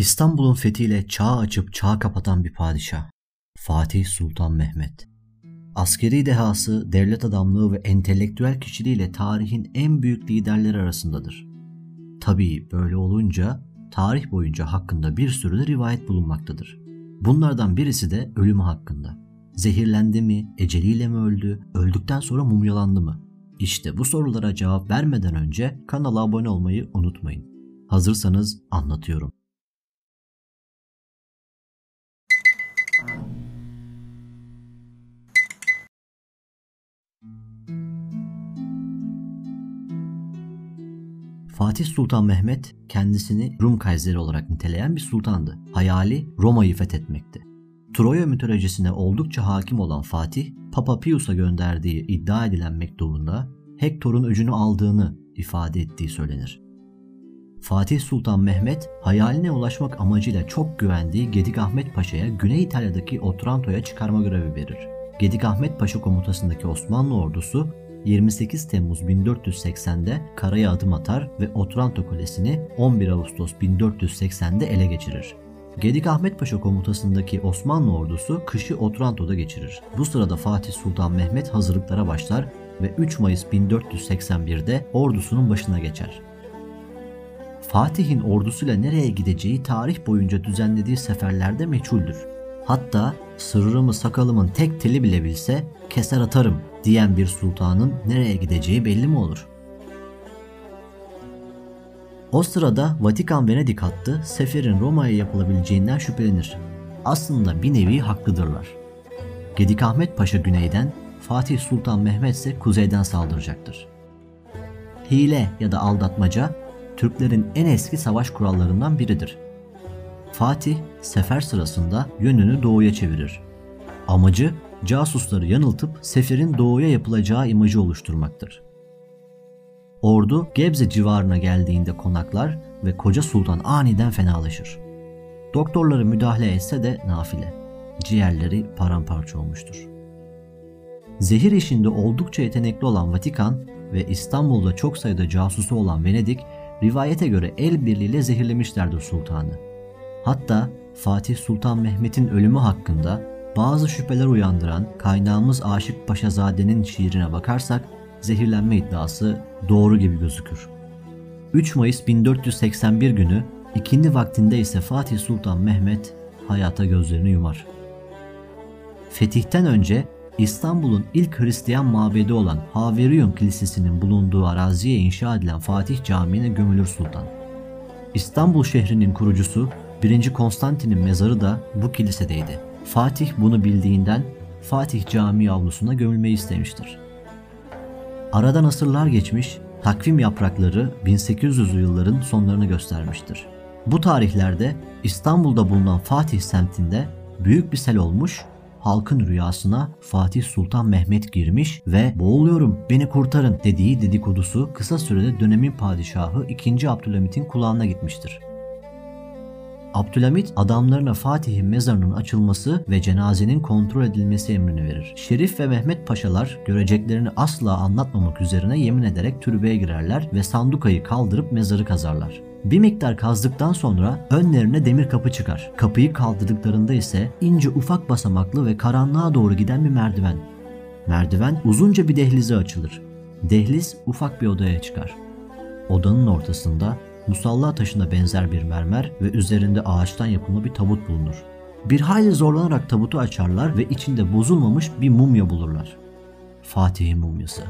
İstanbul'un fethiyle çağ açıp çağ kapatan bir padişah. Fatih Sultan Mehmet. Askeri dehası, devlet adamlığı ve entelektüel kişiliğiyle tarihin en büyük liderleri arasındadır. Tabii böyle olunca tarih boyunca hakkında bir sürü de rivayet bulunmaktadır. Bunlardan birisi de ölümü hakkında. Zehirlendi mi, eceliyle mi öldü, öldükten sonra mumyalandı mı? İşte bu sorulara cevap vermeden önce kanala abone olmayı unutmayın. Hazırsanız anlatıyorum. Fatih Sultan Mehmet kendisini Rum Kayseri olarak niteleyen bir sultandı. Hayali Roma'yı fethetmekti. Troya mitolojisine oldukça hakim olan Fatih, Papa Pius'a gönderdiği iddia edilen mektubunda Hektor'un öcünü aldığını ifade ettiği söylenir. Fatih Sultan Mehmet hayaline ulaşmak amacıyla çok güvendiği Gedik Ahmet Paşa'ya Güney İtalya'daki Otranto'ya çıkarma görevi verir. Gedik Ahmet Paşa komutasındaki Osmanlı ordusu 28 Temmuz 1480'de karaya adım atar ve Otranto Kalesi'ni 11 Ağustos 1480'de ele geçirir. Gedik Ahmet Paşa komutasındaki Osmanlı ordusu kışı Otranto'da geçirir. Bu sırada Fatih Sultan Mehmet hazırlıklara başlar ve 3 Mayıs 1481'de ordusunun başına geçer. Fatih'in ordusuyla nereye gideceği tarih boyunca düzenlediği seferlerde meçhuldür. Hatta sırrımı sakalımın tek teli bile bilse keser atarım diyen bir sultanın nereye gideceği belli mi olur? O sırada Vatikan Venedik hattı seferin Roma'ya yapılabileceğinden şüphelenir. Aslında bir nevi haklıdırlar. Gedik Ahmet Paşa güneyden, Fatih Sultan Mehmet ise kuzeyden saldıracaktır. Hile ya da aldatmaca Türklerin en eski savaş kurallarından biridir. Fatih sefer sırasında yönünü doğuya çevirir. Amacı casusları yanıltıp seferin doğuya yapılacağı imajı oluşturmaktır. Ordu Gebze civarına geldiğinde konaklar ve koca sultan aniden fenalaşır. Doktorları müdahale etse de nafile. Ciğerleri paramparça olmuştur. Zehir işinde oldukça yetenekli olan Vatikan ve İstanbul'da çok sayıda casusu olan Venedik rivayete göre el birliğiyle zehirlemişlerdir sultanı. Hatta Fatih Sultan Mehmet'in ölümü hakkında bazı şüpheler uyandıran kaynağımız Aşık Paşazade'nin şiirine bakarsak zehirlenme iddiası doğru gibi gözükür. 3 Mayıs 1481 günü ikindi vaktinde ise Fatih Sultan Mehmet hayata gözlerini yumar. Fetihten önce İstanbul'un ilk Hristiyan mabedi olan Haverion Kilisesi'nin bulunduğu araziye inşa edilen Fatih Camii'ne gömülür sultan. İstanbul şehrinin kurucusu 1. Konstantin'in mezarı da bu kilisedeydi. Fatih bunu bildiğinden Fatih Camii avlusuna gömülmeyi istemiştir. Aradan asırlar geçmiş, takvim yaprakları 1800'lü yılların sonlarını göstermiştir. Bu tarihlerde İstanbul'da bulunan Fatih semtinde büyük bir sel olmuş, halkın rüyasına Fatih Sultan Mehmet girmiş ve boğuluyorum beni kurtarın dediği dedikodusu kısa sürede dönemin padişahı 2. Abdülhamit'in kulağına gitmiştir. Abdülhamit adamlarına Fatih'in mezarının açılması ve cenazenin kontrol edilmesi emrini verir. Şerif ve Mehmet Paşalar göreceklerini asla anlatmamak üzerine yemin ederek türbeye girerler ve sandukayı kaldırıp mezarı kazarlar. Bir miktar kazdıktan sonra önlerine demir kapı çıkar. Kapıyı kaldırdıklarında ise ince ufak basamaklı ve karanlığa doğru giden bir merdiven. Merdiven uzunca bir dehlize açılır. Dehliz ufak bir odaya çıkar. Odanın ortasında musalla taşına benzer bir mermer ve üzerinde ağaçtan yapılma bir tabut bulunur. Bir hayli zorlanarak tabutu açarlar ve içinde bozulmamış bir mumya bulurlar. Fatih'in mumyası.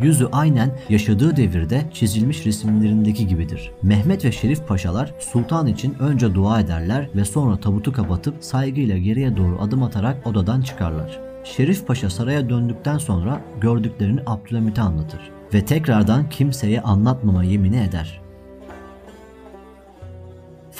Yüzü aynen yaşadığı devirde çizilmiş resimlerindeki gibidir. Mehmet ve Şerif Paşalar sultan için önce dua ederler ve sonra tabutu kapatıp saygıyla geriye doğru adım atarak odadan çıkarlar. Şerif Paşa saraya döndükten sonra gördüklerini Abdülhamit'e anlatır ve tekrardan kimseye anlatmama yemini eder.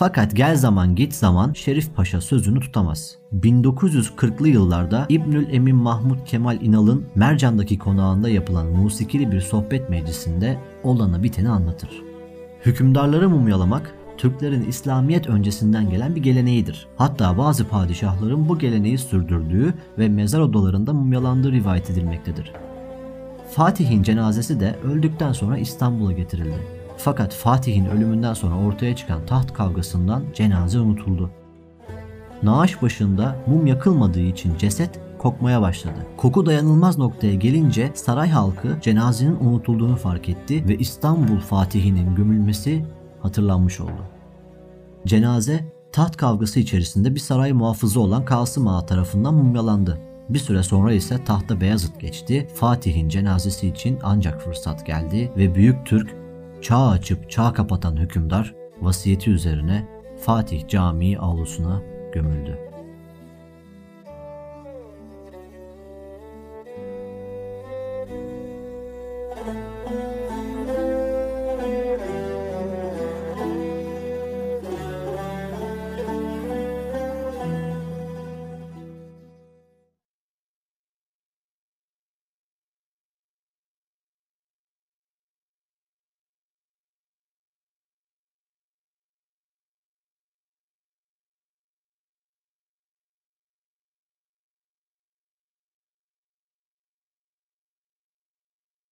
Fakat gel zaman git zaman Şerif Paşa sözünü tutamaz. 1940'lı yıllarda İbnül Emin Mahmut Kemal İnal'ın Mercan'daki konağında yapılan musikili bir sohbet meclisinde olanı biteni anlatır. Hükümdarları mumyalamak Türklerin İslamiyet öncesinden gelen bir geleneğidir. Hatta bazı padişahların bu geleneği sürdürdüğü ve mezar odalarında mumyalandığı rivayet edilmektedir. Fatih'in cenazesi de öldükten sonra İstanbul'a getirildi. Fakat Fatih'in ölümünden sonra ortaya çıkan taht kavgasından cenaze unutuldu. Naaş başında mum yakılmadığı için ceset kokmaya başladı. Koku dayanılmaz noktaya gelince saray halkı cenazenin unutulduğunu fark etti ve İstanbul Fatih'inin gömülmesi hatırlanmış oldu. Cenaze taht kavgası içerisinde bir saray muhafızı olan Kasım Ağa tarafından mumyalandı. Bir süre sonra ise tahta Beyazıt geçti. Fatih'in cenazesi için ancak fırsat geldi ve Büyük Türk çağ açıp çağ kapatan hükümdar vasiyeti üzerine Fatih Camii avlusuna gömüldü.